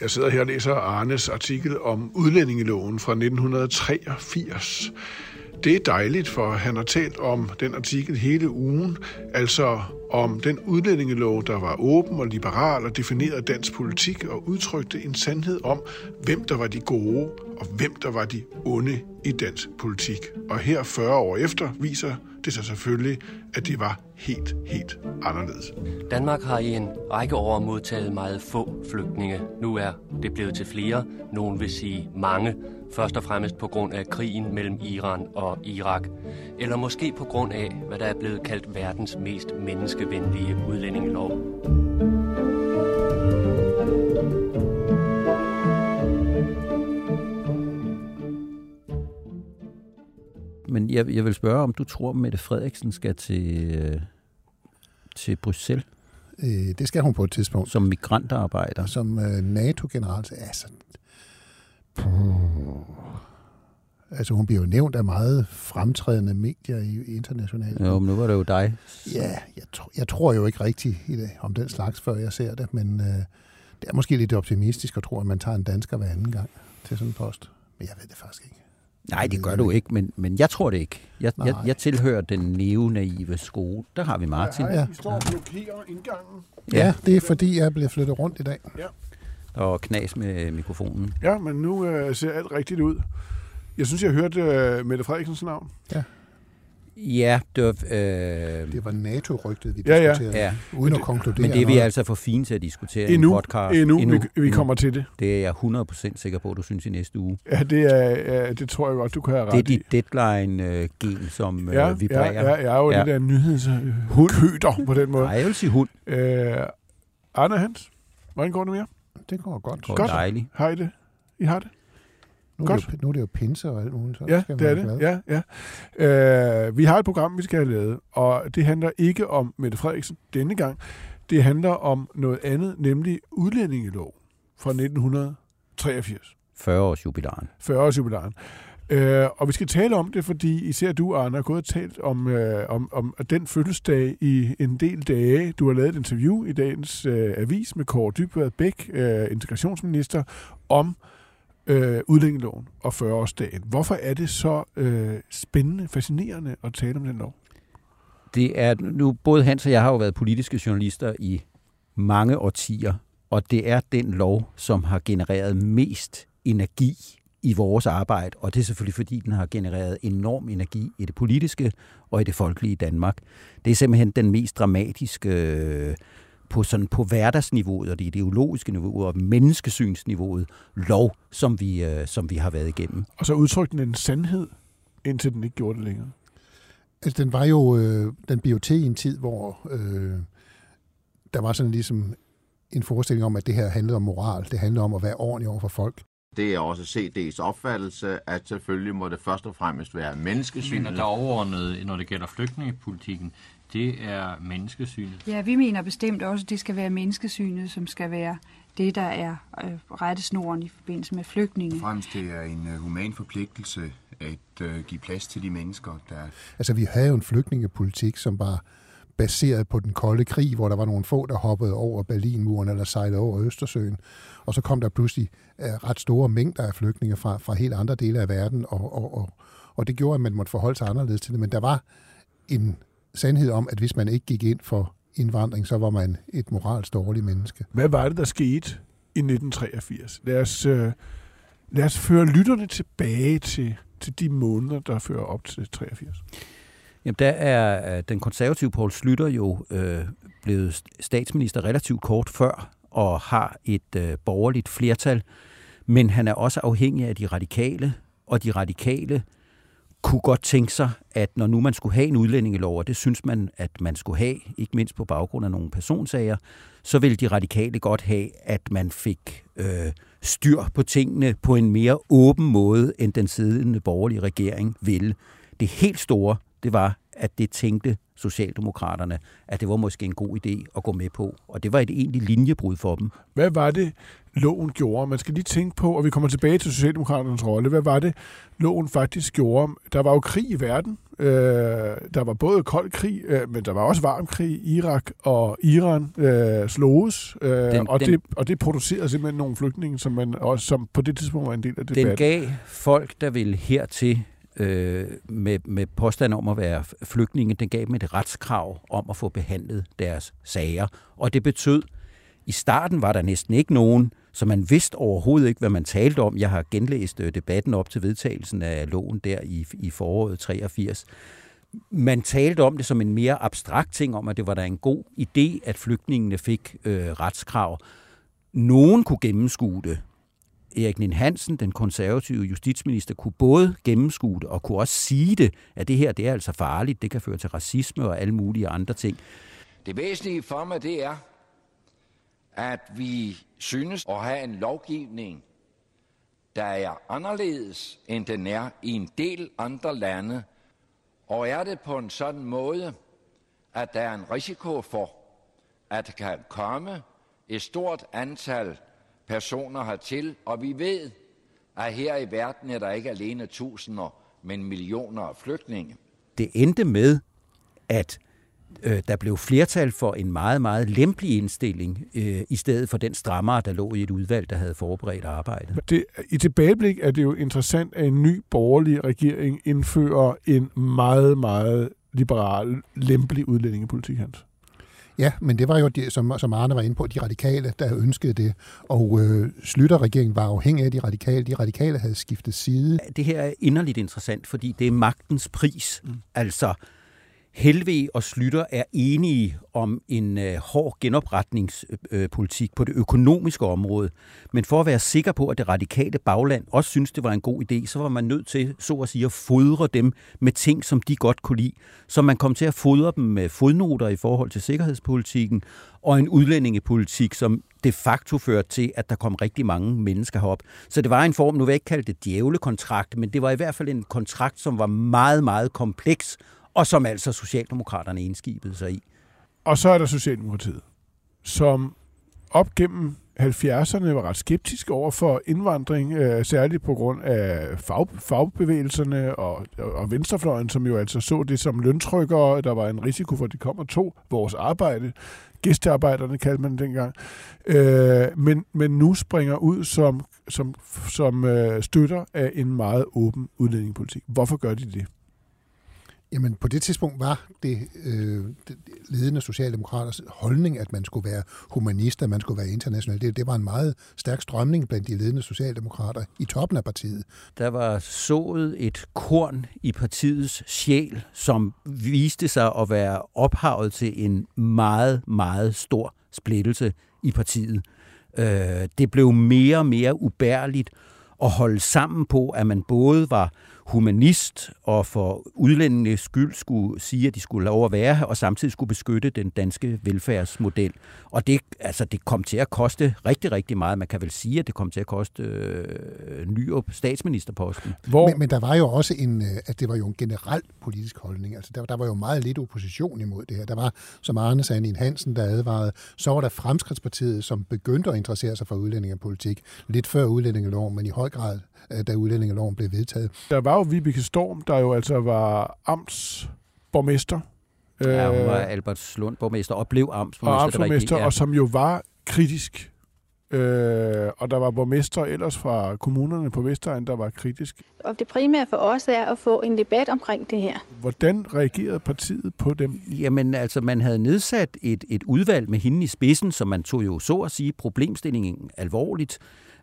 Jeg sidder her og læser Arnes artikel om udlændingeloven fra 1983. Det er dejligt, for han har talt om den artikel hele ugen, altså om den udlændingelov, der var åben og liberal og definerede dansk politik og udtrykte en sandhed om, hvem der var de gode og hvem der var de onde i dansk politik. Og her 40 år efter viser det sig selvfølgelig, at det var helt, helt anderledes. Danmark har i en række år modtaget meget få flygtninge. Nu er det blevet til flere. Nogen vil sige mange. Først og fremmest på grund af krigen mellem Iran og Irak. Eller måske på grund af, hvad der er blevet kaldt verdens mest menneskevenlige udlændingelov. Men jeg, jeg vil spørge, om du tror, Mette Frederiksen skal til, øh, til Bruxelles Øh, det skal hun på et tidspunkt. som migrantarbejder? Som øh, NATO-general. så- Altså, puh. altså, hun bliver jo nævnt af meget fremtrædende medier i internationalt. Jo, men nu var det jo dig. Ja, jeg, tr- jeg tror jo ikke rigtigt i det, om den slags, før jeg ser det, men øh, det er måske lidt optimistisk at tro, at man tager en dansker hver anden gang til sådan en post. Men jeg ved det faktisk ikke. Nej, det gør du ikke, men, men jeg tror det ikke. Jeg, jeg, Nej. jeg tilhører den neonaive skole. Der har vi Martin. Ja, ja. Vi står og blokerer indgangen. Ja, ja det er fordi, jeg er blevet flyttet rundt i dag. Og knas med mikrofonen. Ja, men nu øh, ser alt rigtigt ud. Jeg synes, jeg hørte øh, Mette Frederiksens navn. Ja, det var, øh, Det var NATO-rygtet, vi Ja, ja. diskuterede, ja. uden at konkludere men det er vi noget. altså for fine til at diskutere i Endnu, en podcast. endnu, endnu, vi, vi kommer til det. Det er jeg 100% sikker på, du synes i næste uge. Ja, det, er, ja, det tror jeg godt, du kan have Det er ret i. dit deadline-gen, som øh, Ja, vibrerer. ja, ja, jeg er jo ja. Ja. det der nyhedskøder på den måde. Nej, jeg vil sige hund. Øh, Arne Hans, hvordan går det med jer? Det går godt. Hvor Godt. dejligt. Har I det? I har det? Nu er, det Godt. jo, nu er det jo pinse og alt muligt. Så Ja, skal det er det. glad. Ja, ja. Øh, vi har et program, vi skal have lavet, og det handler ikke om Mette Frederiksen denne gang. Det handler om noget andet, nemlig udlændingelov fra 1983. 40 års jubilaren. 40 års jubilæen. Øh, og vi skal tale om det, fordi især du, Arne, har gået og talt om, øh, om, om den fødselsdag i en del dage. Du har lavet et interview i dagens øh, avis med Kåre Dybvad Bæk, øh, integrationsminister, om øh, øh, udlændingeloven og 40-årsdagen. Hvorfor er det så øh, spændende, fascinerende at tale om den lov? Det er nu, både Hans og jeg har jo været politiske journalister i mange årtier, og det er den lov, som har genereret mest energi i vores arbejde, og det er selvfølgelig fordi, den har genereret enorm energi i det politiske og i det folkelige Danmark. Det er simpelthen den mest dramatiske øh, på, sådan på hverdagsniveauet og det ideologiske niveau og menneskesynsniveauet lov, som vi, øh, som vi har været igennem. Og så udtrykte den en sandhed, indtil den ikke gjorde det længere. Altså, den var jo, øh, den blev til i en tid, hvor øh, der var sådan ligesom en forestilling om, at det her handlede om moral. Det handlede om at være ordentlig over for folk. Det er også CD's opfattelse, at selvfølgelig må det først og fremmest være menneskesynet. der er overordnet, når det gælder flygtningepolitikken, det er menneskesynet. Ja, vi mener bestemt også, at det skal være menneskesynet, som skal være det, der er øh, rettesnoren i forbindelse med flygtninge. Fremmest det er en øh, human forpligtelse at øh, give plads til de mennesker, der Altså, vi havde jo en flygtningepolitik, som var baseret på den kolde krig, hvor der var nogle få, der hoppede over Berlinmuren eller sejlede over Østersøen. Og så kom der pludselig uh, ret store mængder af flygtninge fra, fra helt andre dele af verden, og, og, og, og det gjorde, at man måtte forholde sig anderledes til det. Men der var en sandhed om, at hvis man ikke gik ind for indvandring, så var man et moralsk dårligt menneske. Hvad var det, der skete i 1983? Lad os, øh, lad os føre lytterne tilbage til, til de måneder, der fører op til 83. Jamen, der er øh, den konservative Poul Slytter jo øh, blevet statsminister relativt kort før, og har et øh, borgerligt flertal, men han er også afhængig af de radikale, og de radikale kunne godt tænke sig, at når nu man skulle have en udlændingelov, og det synes man, at man skulle have, ikke mindst på baggrund af nogle personsager, så ville de radikale godt have, at man fik øh, styr på tingene på en mere åben måde, end den siddende borgerlige regering ville. Det helt store, det var, at det tænkte Socialdemokraterne, at det var måske en god idé at gå med på. Og det var et egentligt linjebrud for dem. Hvad var det, loven gjorde? Man skal lige tænke på, og vi kommer tilbage til Socialdemokraternes rolle. Hvad var det, loven faktisk gjorde? Der var jo krig i verden. Øh, der var både kold krig, øh, men der var også varm krig. Irak og Iran øh, sloges, øh, den, og, den, det, og det producerede simpelthen nogle flygtninge, som, man også, som på det tidspunkt var en del af debatten. Den gav folk, der ville hertil øh, med, med påstand om at være flygtninge, den gav dem et retskrav om at få behandlet deres sager. Og det betød, i starten var der næsten ikke nogen, så man vidste overhovedet ikke, hvad man talte om. Jeg har genlæst øh, debatten op til vedtagelsen af loven der i, i foråret 83. Man talte om det som en mere abstrakt ting, om at det var da en god idé, at flygtningene fik øh, retskrav. Nogen kunne gennemskue det, Erik Nien Hansen, den konservative justitsminister, kunne både gennemskue det og kunne også sige det, at det her det er altså farligt, det kan føre til racisme og alle mulige andre ting. Det væsentlige for mig, det er, at vi synes at have en lovgivning, der er anderledes, end den er i en del andre lande, og er det på en sådan måde, at der er en risiko for, at der kan komme et stort antal personer hertil, og vi ved, at her i verden er der ikke alene tusinder, men millioner af flygtninge. Det endte med, at øh, der blev flertal for en meget, meget lempelig indstilling, øh, i stedet for den strammere, der lå i et udvalg, der havde forberedt arbejdet. Det, I tilbageblik er det jo interessant, at en ny borgerlig regering indfører en meget, meget liberal, lempelig udlændingepolitik, Hans. Ja, men det var jo, det, som, som Arne var inde på, de radikale, der ønskede det. Og øh, Slytter-regeringen var afhængig af de radikale. De radikale havde skiftet side. Det her er inderligt interessant, fordi det er magtens pris. Mm. Altså, Helve og Slytter er enige om en øh, hård genopretningspolitik øh, på det økonomiske område. Men for at være sikker på, at det radikale bagland også synes, det var en god idé, så var man nødt til, så at sige, at fodre dem med ting, som de godt kunne lide. Så man kom til at fodre dem med fodnoter i forhold til sikkerhedspolitikken, og en udlændingepolitik, som de facto førte til, at der kom rigtig mange mennesker herop. Så det var en form, nu vil jeg ikke kalde det djævlekontrakt, men det var i hvert fald en kontrakt, som var meget, meget kompleks og som altså Socialdemokraterne indskibede sig i. Og så er der Socialdemokratiet, som op gennem 70'erne var ret skeptisk over for indvandring, øh, særligt på grund af fag, fagbevægelserne og, og venstrefløjen, som jo altså så det som løntrykkere. Der var en risiko for, at de kom og tog vores arbejde. Gæstearbejderne kaldte man dengang. Øh, men, men nu springer ud som, som, som øh, støtter af en meget åben udlændingepolitik. Hvorfor gør de det? Jamen, på det tidspunkt var det, øh, det ledende socialdemokraters holdning, at man skulle være humanist, at man skulle være international. Det, det var en meget stærk strømning blandt de ledende socialdemokrater i toppen af partiet. Der var sået et korn i partiets sjæl, som viste sig at være ophavet til en meget, meget stor splittelse i partiet. Øh, det blev mere og mere ubærligt at holde sammen på, at man både var humanist og for udlændinges skyld skulle sige, at de skulle lov at være her, og samtidig skulle beskytte den danske velfærdsmodel. Og det, altså, det kom til at koste rigtig, rigtig meget. Man kan vel sige, at det kom til at koste øh, Nyrup statsministerposten. Hvor... Men, men der var jo også en, øh, at det var jo en generel politisk holdning. Altså, der, der var jo meget lidt opposition imod det her. Der var, som Arne sagde, en Hansen, der advarede. Så var der Fremskridspartiet, som begyndte at interessere sig for udlændingepolitik. Lidt før udlændingeloven, men i høj grad, da udlændingeloven blev vedtaget. Der var jo Vibeke Storm, der jo altså var amtsborgmester. Ja, hun var øh, Albertslund borgmester og blev amtsborgmester. Og amtsborgmester, og som jo var kritisk. Øh, og der var borgmester ellers fra kommunerne på Vestegn, der var kritisk. Og det primære for os er at få en debat omkring det her. Hvordan reagerede partiet på dem? Jamen altså, man havde nedsat et, et udvalg med hende i spidsen, som man tog jo så at sige problemstillingen alvorligt.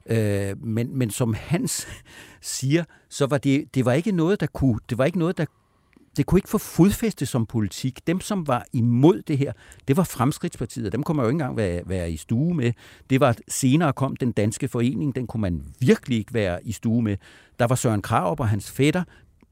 Øh, men, men som Hans siger, så var det, det var ikke noget, der kunne, det var ikke noget, der det kunne ikke få fodfæste som politik. Dem, som var imod det her, det var Fremskridtspartiet, dem kunne man jo ikke engang være, være i stue med. Det var senere kom den danske forening, den kunne man virkelig ikke være i stue med. Der var Søren Kraup og hans fætter,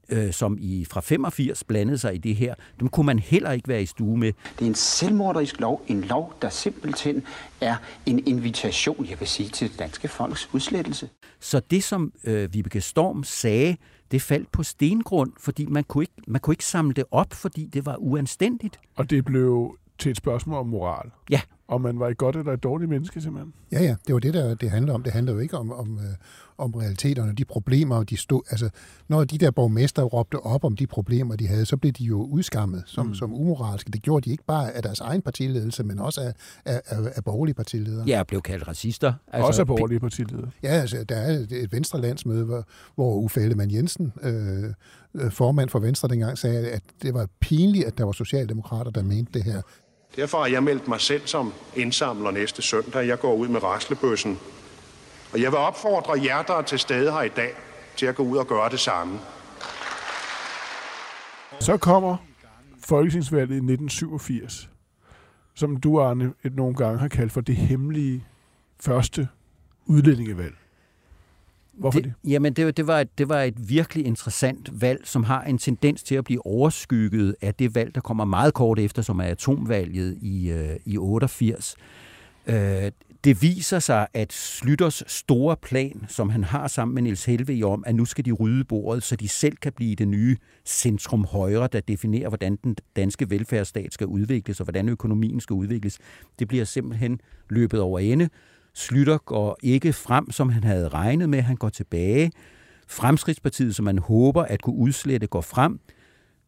øh, som i fra 85 blandede sig i det her, dem kunne man heller ikke være i stue med. Det er en selvmorderisk lov, en lov, der simpelthen er en invitation, jeg vil sige, til det danske folks udslettelse. Så det, som øh, Vibeke Storm sagde, det faldt på stengrund, fordi man kunne, ikke, man kunne ikke samle det op, fordi det var uanstændigt. Og det blev til et spørgsmål om moral. Ja. Om man var et godt eller et dårligt menneske, simpelthen. Ja, ja, det var det, der det handler om. Det handler jo ikke om, om, øh, om realiteterne, de problemer, de stod, altså, når de der borgmester råbte op om de problemer, de havde, så blev de jo udskammet som, mm. som umoralske. Det gjorde de ikke bare af deres egen partiledelse, men også af, af, af, af borgerlige partiledere. Ja, blev kaldt racister. Altså, også af borgerlige partiledere. Ja, altså, der er et venstre landsmøde, hvor, hvor Uffe Ellemann Jensen, øh, formand for Venstre dengang, sagde, at det var pinligt, at der var socialdemokrater, der mente det her. Derfor har jeg meldt mig selv som indsamler næste søndag. Jeg går ud med raslebøssen. Og jeg vil opfordre jer, der er til stede her i dag, til at gå ud og gøre det samme. Så kommer Folketingsvalget i 1987, som du, Arne, et nogle gange har kaldt for det hemmelige første udlændingevalg. Hvorfor det? det? Jamen, det, det, var et, det var et virkelig interessant valg, som har en tendens til at blive overskygget af det valg, der kommer meget kort efter, som er atomvalget i, øh, i 88. Øh, det viser sig, at Slytters store plan, som han har sammen med Niels Helveg om, at nu skal de rydde bordet, så de selv kan blive det nye centrum højre, der definerer, hvordan den danske velfærdsstat skal udvikles, og hvordan økonomien skal udvikles. Det bliver simpelthen løbet over ende. Slytter går ikke frem, som han havde regnet med. Han går tilbage. Fremskridtspartiet, som man håber at kunne udslette, går frem.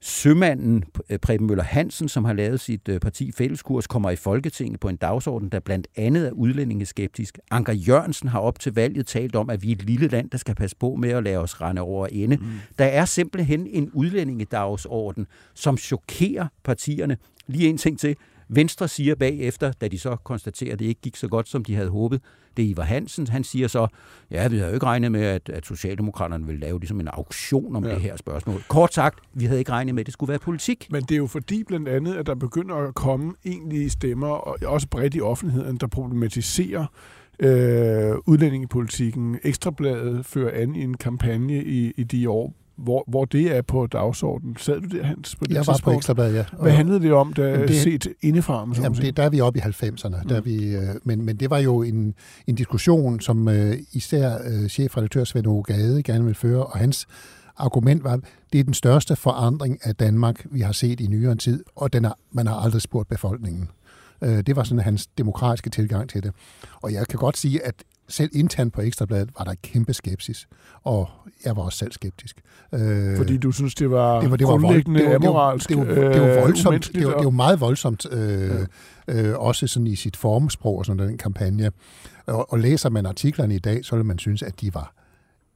Sømanden Preben Møller Hansen, som har lavet sit øh, parti Fælleskurs, kommer i Folketinget på en dagsorden, der blandt andet er udlændingeskeptisk. Anker Jørgensen har op til valget talt om, at vi er et lille land, der skal passe på med at lade os rende over ende. Mm. Der er simpelthen en udlændingedagsorden, som chokerer partierne. Lige en ting til. Venstre siger bagefter, da de så konstaterer, at det ikke gik så godt, som de havde håbet, det er Ivar Hansen, han siger så, ja, vi havde jo ikke regnet med, at, at Socialdemokraterne ville lave ligesom en auktion om ja. det her spørgsmål. Kort sagt, vi havde ikke regnet med, at det skulle være politik. Men det er jo fordi blandt andet, at der begynder at komme egentlige stemmer, og også bredt i offentligheden, der problematiserer øh, udlændingepolitikken. Ekstrabladet fører an i en kampagne i, i de år, hvor, hvor det er på dagsordenen. Sad du der, Hans? På det jeg tidspunkt? var på Ekstrabladet, ja. Hvad handlede det om, da det, set indefra? Jamen, det, der er vi oppe i 90'erne. Mm. Der vi, øh, men, men det var jo en, en diskussion, som øh, især øh, chefredaktør Svend Ove Gade gerne vil føre, og hans argument var, det er den største forandring af Danmark, vi har set i nyere tid, og den er, man har aldrig spurgt befolkningen. Øh, det var sådan hans demokratiske tilgang til det. Og jeg kan godt sige, at selv internt på Ekstrabladet var der kæmpe skepsis, og jeg var også selv skeptisk. Øh, Fordi du synes, det var, det var, det var grundlæggende vold, det var, amoralsk, det var, det var, det var voldsomt, det var, det var meget voldsomt, øh, ja. øh, også sådan i sit formsprog og sådan den kampagne. Og, og læser man artiklerne i dag, så vil man synes, at de var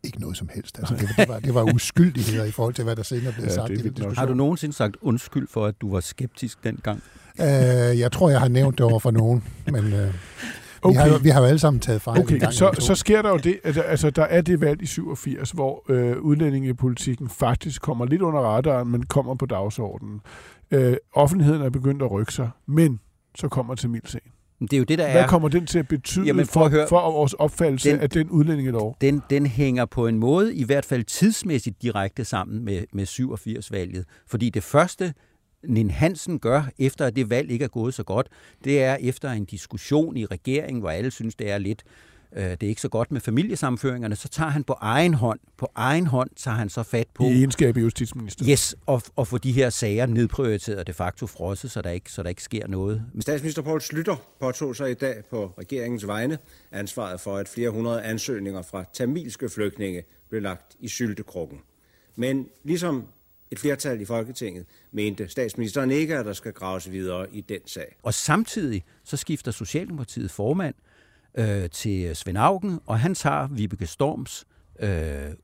ikke noget som helst. Altså, det, det, var, det var uskyldigheder i forhold til, hvad der senere blev ja, sagt. Det, det, har du nogensinde sagt undskyld for, at du var skeptisk dengang? Øh, jeg tror, jeg har nævnt det over for nogen, men... Øh, Okay. Vi, har jo, vi har jo alle sammen taget fejl okay, gang, så, så sker der jo det, at altså, der er det valg i 87, hvor øh, udlændingepolitikken faktisk kommer lidt under radaren, men kommer på dagsordenen. Øh, offentligheden er begyndt at rykke sig, men så kommer Tamilsagen. Det er jo det, der Hvad er... kommer den til at betyde Jamen, for, for, at høre, for vores opfattelse den, af den udlændingelov? Den, den hænger på en måde, i hvert fald tidsmæssigt direkte sammen med, med 87-valget. Fordi det første, Nin Hansen gør, efter at det valg ikke er gået så godt, det er efter en diskussion i regeringen, hvor alle synes, det er lidt øh, det er ikke så godt med familiesamføringerne, så tager han på egen hånd, på egen hånd tager han så fat på... I egenskab af justitsminister. Yes, og, og få de her sager nedprioriteret de facto frosset, så der ikke, så der ikke sker noget. Statsminister Poul Slytter påtog sig i dag på regeringens vegne ansvaret for, at flere hundrede ansøgninger fra tamilske flygtninge blev lagt i syltekrukken. Men ligesom et flertal i Folketinget mente statsministeren ikke, at der skal graves videre i den sag. Og samtidig så skifter Socialdemokratiet formand øh, til Svend Augen, og han tager Vibeke Storms øh,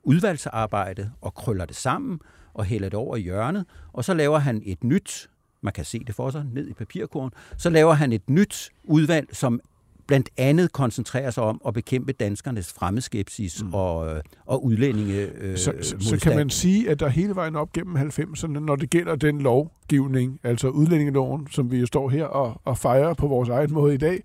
udvalgsarbejde og krøller det sammen og hælder det over i hjørnet, og så laver han et nyt, man kan se det for sig, ned i papirkurven, så laver han et nyt udvalg, som blandt andet koncentrerer sig om at bekæmpe danskernes fremmedskepsis mm. og, og udlændinge øh, så, så, så kan man sige, at der hele vejen op gennem 90'erne, når det gælder den lovgivning, altså udlændingeloven, som vi jo står her og, og fejrer på vores egen måde i dag,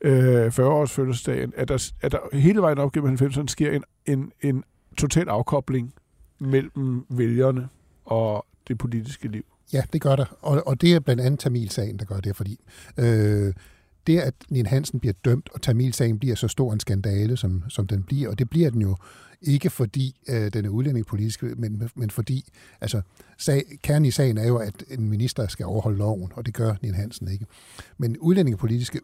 øh, 40-års fødselsdagen, at der, at der hele vejen op gennem 90'erne sker en, en, en total afkobling mellem vælgerne og det politiske liv. Ja, det gør der. Og, og det er blandt andet Tamilsagen, der gør det, fordi øh, det, at Nien Hansen bliver dømt, og Tamilsagen bliver så stor en skandale, som, som den bliver, og det bliver den jo ikke fordi øh, den er udlændingepolitisk, men, men fordi, altså, sag, kernen i sagen er jo, at en minister skal overholde loven, og det gør Nien Hansen ikke. Men udlændingepolitiske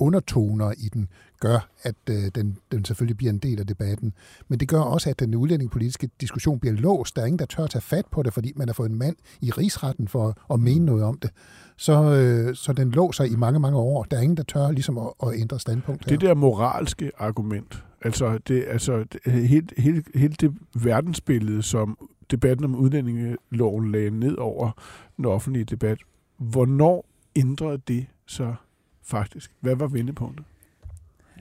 undertoner i den gør, at øh, den, den selvfølgelig bliver en del af debatten. Men det gør også, at den udlændingepolitiske diskussion bliver låst. Der er ingen, der tør at tage fat på det, fordi man har fået en mand i rigsretten for at mene noget om det. Så, øh, så den låser i mange, mange år. Der er ingen, der tør ligesom at, at ændre standpunkt. Her. Det der moralske argument, altså, det, altså det, helt, helt, helt det verdensbillede, som debatten om udlændingeloven lagde ned over den offentlige debat, hvornår ændrede det så faktisk? Hvad var vendepunktet?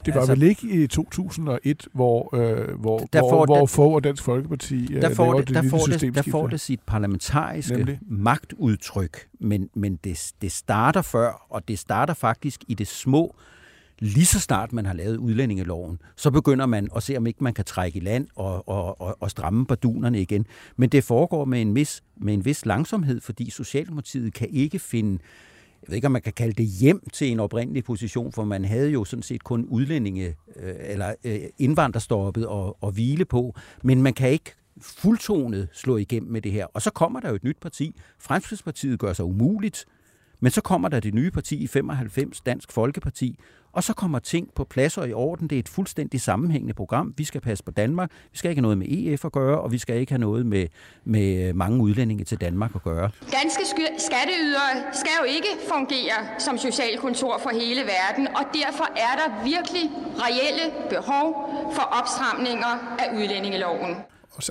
Det var altså, vel ikke i 2001, hvor, øh, hvor, der får, hvor, hvor Fogh og Dansk Folkeparti øh, der får det, det der, får det, der får det sit parlamentariske Nemlig? magtudtryk, men, men det, det starter før, og det starter faktisk i det små. Lige så snart man har lavet udlændingeloven, så begynder man at se, om ikke man kan trække i land og, og, og, og stramme bardunerne igen. Men det foregår med en, vis, med en vis langsomhed, fordi Socialdemokratiet kan ikke finde øh, jeg ved ikke, om man kan kalde det hjem til en oprindelig position, for man havde jo sådan set kun udlændinge øh, eller øh, indvandrerstoppet og, og hvile på, men man kan ikke fuldtonet slå igennem med det her. Og så kommer der jo et nyt parti. Fremskridspartiet gør sig umuligt, men så kommer der det nye parti i 95, Dansk Folkeparti, og så kommer ting på plads og i orden. Det er et fuldstændig sammenhængende program. Vi skal passe på Danmark. Vi skal ikke have noget med EF at gøre, og vi skal ikke have noget med, med øh, mange udlændinge til Danmark at gøre. Danske skatteydere skal jo ikke fungere som socialkontor for hele verden, og derfor er der virkelig reelle behov for opstramninger af udlændingeloven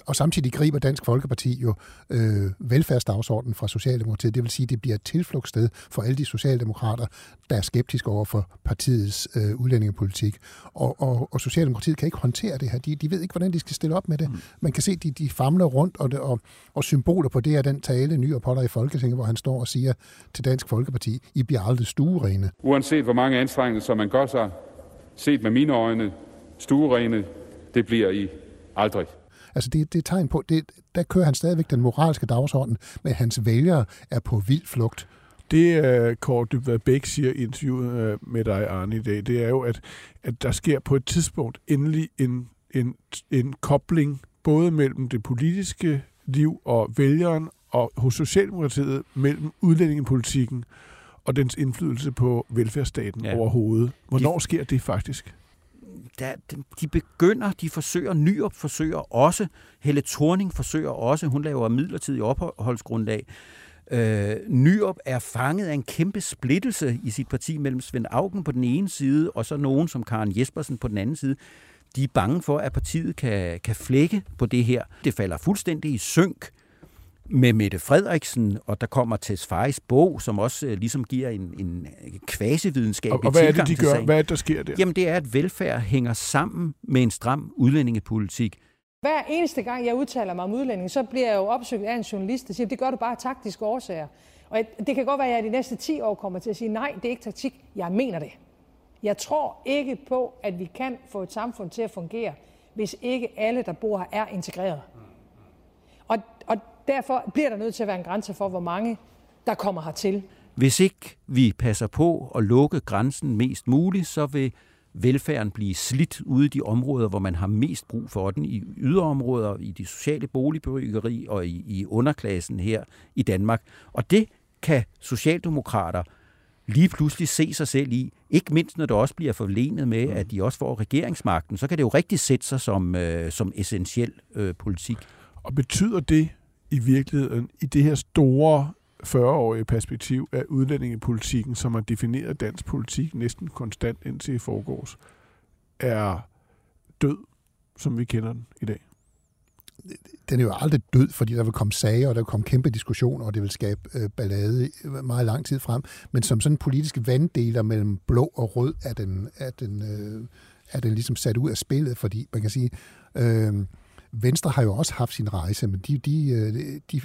og samtidig griber Dansk Folkeparti jo øh, velfærdsdagsordenen fra Socialdemokratiet. Det vil sige, at det bliver et tilflugtssted for alle de socialdemokrater, der er skeptiske over for partiets øh, udlændingepolitik. Og, og, og Socialdemokratiet kan ikke håndtere det her. De, de ved ikke, hvordan de skal stille op med det. Mm. Man kan se, at de, de famler rundt, og, det, og, og symboler på det er den tale, ny og potter i Folketinget, hvor han står og siger til Dansk Folkeparti, I bliver aldrig stuerene. Uanset hvor mange anstrengelser man gør sig, set med mine øjne, stuerene, det bliver I aldrig. Altså det, det er tegn på, det, der kører han stadigvæk den moralske dagsorden, men hans vælgere er på vild flugt. Det, uh, Kåre Dybvad Bæk siger i interviewet uh, med dig, Arne, i dag, det er jo, at, at der sker på et tidspunkt endelig en, en, en kobling både mellem det politiske liv og vælgeren og hos Socialdemokratiet mellem udlændingepolitikken og dens indflydelse på velfærdsstaten ja. overhovedet. Hvornår de, sker det faktisk? Der, de begynder, de forsøger, Nyrup forsøger også, Helle Thorning forsøger også, hun laver midlertidig opholdsgrundlag. Øh, Nyrup er fanget af en kæmpe splittelse i sit parti mellem Svend Augen på den ene side, og så nogen som Karen Jespersen på den anden side. De er bange for, at partiet kan, kan flække på det her. Det falder fuldstændig i synk med Mette Frederiksen, og der kommer Tess Faris bog, som også uh, ligesom giver en, en kvasividenskabelig og, og hvad er det, de gør? Hvad er det, der sker der? Jamen, det er, at velfærd hænger sammen med en stram udlændingepolitik. Hver eneste gang, jeg udtaler mig om udlænding, så bliver jeg jo opsøgt af en journalist, der siger, det gør du bare af taktiske årsager. Og det kan godt være, at jeg de næste 10 år kommer til at sige, nej, det er ikke taktik, jeg mener det. Jeg tror ikke på, at vi kan få et samfund til at fungere, hvis ikke alle, der bor her, er integreret. Derfor bliver der nødt til at være en grænse for, hvor mange der kommer hertil. Hvis ikke vi passer på at lukke grænsen mest muligt, så vil velfærden blive slidt ude i de områder, hvor man har mest brug for den, i yderområder, i de sociale boligbyggeri og i, i underklassen her i Danmark. Og det kan socialdemokrater lige pludselig se sig selv i, ikke mindst når det også bliver forlenet med, at de også får regeringsmagten, så kan det jo rigtig sætte sig som, øh, som essentiel øh, politik. Og betyder det, i virkeligheden i det her store 40-årige perspektiv af udlændingepolitikken, som har defineret dansk politik næsten konstant indtil i forgårs, er død, som vi kender den i dag? Den er jo aldrig død, fordi der vil komme sager, og der vil komme kæmpe diskussioner, og det vil skabe øh, ballade øh, meget lang tid frem. Men som sådan en politisk vanddeler mellem blå og rød, er den, er den, øh, er den ligesom sat ud af spillet, fordi man kan sige... Øh, Venstre har jo også haft sin rejse, men de, øh, de, de,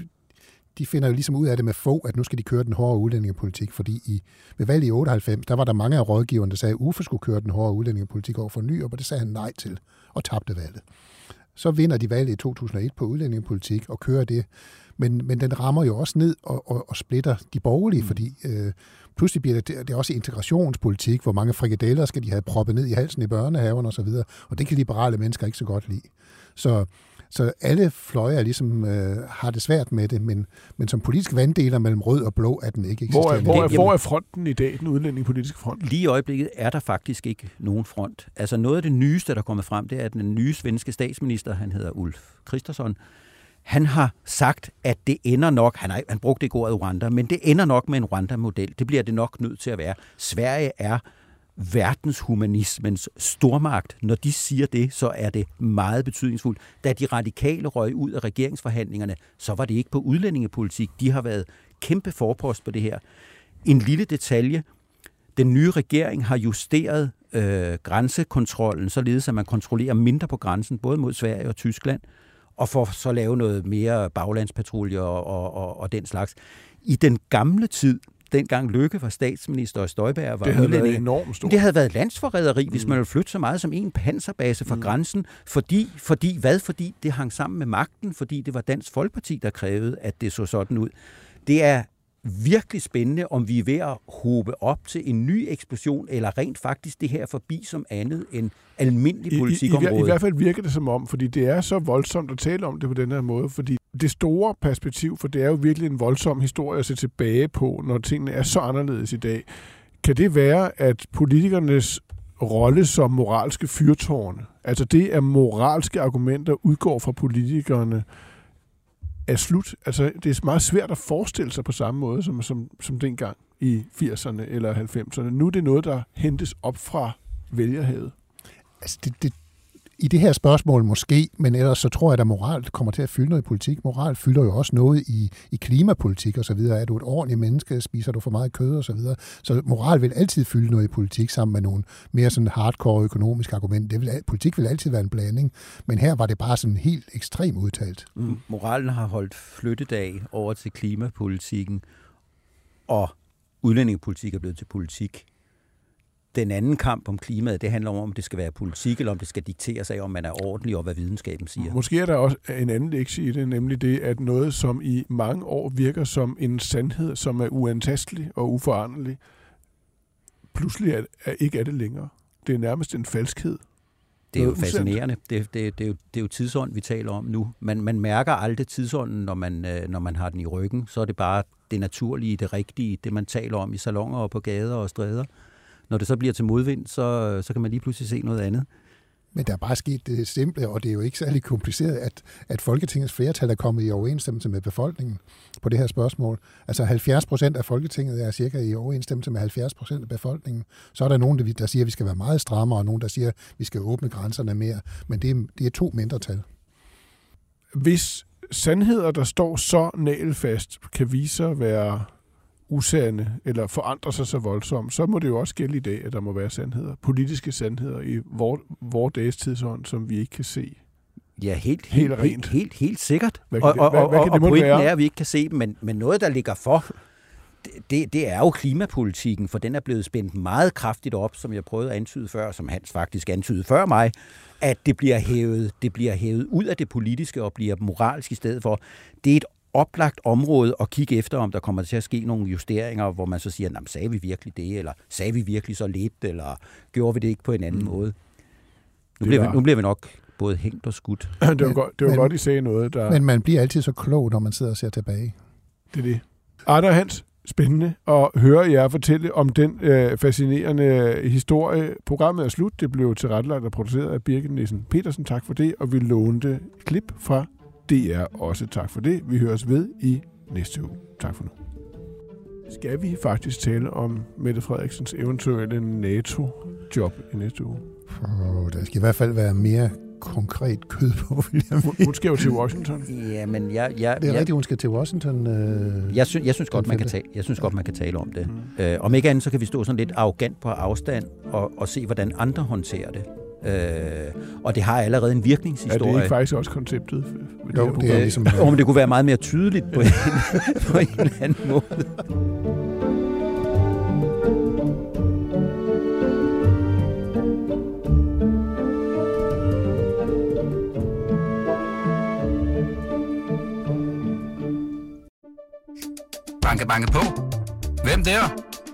de finder jo ligesom ud af det med få, at nu skal de køre den hårde udlændingepolitik, fordi i, ved valget i 98, der var der mange af rådgiverne, der sagde, at Uffe skulle køre den hårde udlændingepolitik over for ny, og det sagde han nej til, og tabte valget så vinder de valget i 2001 på udlændingepolitik og kører det. Men, men den rammer jo også ned og, og, og splitter de borgerlige, mm. fordi øh, pludselig bliver det, det er også integrationspolitik, hvor mange frikadeller skal de have proppet ned i halsen i børnehaven osv., og, og det kan liberale mennesker ikke så godt lide. Så så alle fløje er ligesom, øh, har det svært med det, men, men som politisk vanddeler mellem rød og blå er den ikke eksisterende. Hvor er, hvor, er, hvor er fronten i dag, den udlændingepolitiske front? Lige i øjeblikket er der faktisk ikke nogen front. Altså noget af det nyeste, der er kommet frem, det er, at den nye svenske statsminister, han hedder Ulf Kristersson, han har sagt, at det ender nok, han, har, han brugte ikke ordet Rwanda, men det ender nok med en Rwanda-model. Det bliver det nok nødt til at være. Sverige er verdenshumanismens stormagt. Når de siger det, så er det meget betydningsfuldt. Da de radikale røg ud af regeringsforhandlingerne, så var det ikke på udlændingepolitik. De har været kæmpe forpost på det her. En lille detalje. Den nye regering har justeret øh, grænsekontrollen, således at man kontrollerer mindre på grænsen, både mod Sverige og Tyskland, og for så lave noget mere baglandspatruljer og, og, og, og den slags. I den gamle tid, dengang Lykke var statsminister og Støjberg var det havde udlænding. været enormt stort. Det havde været landsforræderi, mm. hvis man ville flytte så meget som en panserbase fra mm. grænsen. Fordi, fordi, hvad? Fordi det hang sammen med magten, fordi det var Dansk Folkeparti, der krævede, at det så sådan ud. Det er virkelig spændende, om vi er ved at håbe op til en ny eksplosion, eller rent faktisk det her forbi som andet end almindelig politikområde. I, i, i, I hvert fald virker det som om, fordi det er så voldsomt at tale om det på den her måde, fordi det store perspektiv, for det er jo virkelig en voldsom historie at se tilbage på, når tingene er så anderledes i dag. Kan det være, at politikernes rolle som moralske fyrtårne, altså det, at moralske argumenter udgår fra politikerne, er slut. Altså, det er meget svært at forestille sig på samme måde, som, som, som dengang i 80'erne eller 90'erne. Nu er det noget, der hentes op fra vælgerhavet. Altså, det, det, i det her spørgsmål måske, men ellers så tror jeg, at moral kommer til at fylde noget i politik. Moral fylder jo også noget i, i klimapolitik og så videre. Er du et ordentligt menneske, spiser du for meget kød og så videre. Så moral vil altid fylde noget i politik sammen med nogle mere sådan hardcore økonomiske argumenter. Det vil, politik vil altid være en blanding, men her var det bare sådan helt ekstremt udtalt. Mm. Moralen har holdt flyttedag over til klimapolitikken, og udlændingepolitik er blevet til politik den anden kamp om klimaet, det handler om, om det skal være politik, eller om det skal dikteres af, om man er ordentlig, og hvad videnskaben siger. Måske er der også en anden lektie i det, nemlig det, at noget, som i mange år virker som en sandhed, som er uantastelig og uforanderlig, pludselig er, er, ikke er det længere. Det er nærmest en falskhed. Det er jo fascinerende. Det, det, det, er jo, det er jo tidsånd, vi taler om nu. Man, man mærker aldrig tidsånden, når man, øh, når man har den i ryggen. Så er det bare det naturlige, det rigtige, det man taler om i salonger og på gader og stræder. Når det så bliver til modvind, så, så kan man lige pludselig se noget andet. Men der er bare sket det simple, og det er jo ikke særlig kompliceret, at, at Folketingets flertal er kommet i overensstemmelse med befolkningen på det her spørgsmål. Altså 70 procent af Folketinget er cirka i overensstemmelse med 70 procent af befolkningen. Så er der nogen, der siger, at vi skal være meget strammere, og nogen, der siger, at vi skal åbne grænserne mere. Men det er, det er to mindretal. Hvis sandheder, der står så nælfast, kan vise sig at være usande eller forandrer sig så voldsomt, så må det jo også gælde i dag, at der må være sandheder, politiske sandheder i vores vor dages tidsånd, som vi ikke kan se. Ja, helt, helt, helt, helt, helt, helt sikkert. Hvad og, hvad, og, hvad og, og pointen være? er, at vi ikke kan se dem, men, men noget, der ligger for, det, det er jo klimapolitikken, for den er blevet spændt meget kraftigt op, som jeg prøvede at antyde før, som Hans faktisk antydede før mig, at det bliver hævet, det bliver hævet ud af det politiske og bliver moralsk i stedet for. Det er et oplagt område at kigge efter, om der kommer til at ske nogle justeringer, hvor man så siger, sagde vi virkelig det, eller sagde vi virkelig så lidt, eller gjorde vi det ikke på en anden mm. måde? Nu bliver, var... vi, nu bliver vi nok både hængt og skudt. det var, men, godt, det var men, godt, I sagde noget, der... Men man bliver altid så klog, når man sidder og ser tilbage. Det er det. Arne Hans, spændende at høre jer fortælle om den øh, fascinerende historie. Programmet er slut. Det blev tilrettelagt og produceret af Birgit Nissen Petersen. Tak for det. Og vi lånte klip fra DR også. Tak for det. Vi høres ved i næste uge. Tak for nu. Skal vi faktisk tale om Mette Frederiksens eventuelle NATO-job i næste uge? Oh, der skal i hvert fald være mere konkret kød på, vil jeg mene. Hun skal jo til Washington. Ja, men jeg... jeg det er jeg, rigtigt, hun skal til Washington. Øh, jeg, synes, jeg synes godt, man kan tale, jeg synes godt, man kan tale om det. Mm. Øh, om ikke andet, så kan vi stå sådan lidt arrogant på afstand og, og se, hvordan andre håndterer det. Øh, og det har allerede en virkningshistorie. Er det ikke faktisk også konceptet? Jo, det, det er ligesom... Jo, men det kunne være meget mere tydeligt på en, på en eller anden måde. Banke, banke på. Hvem der?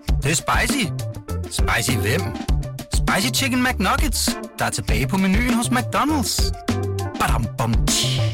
Det, det er spicy. Spicy hvem? Spicy Chicken McNuggets, der er tilbage på menuen hos McDonald's. Badum, bom, tji.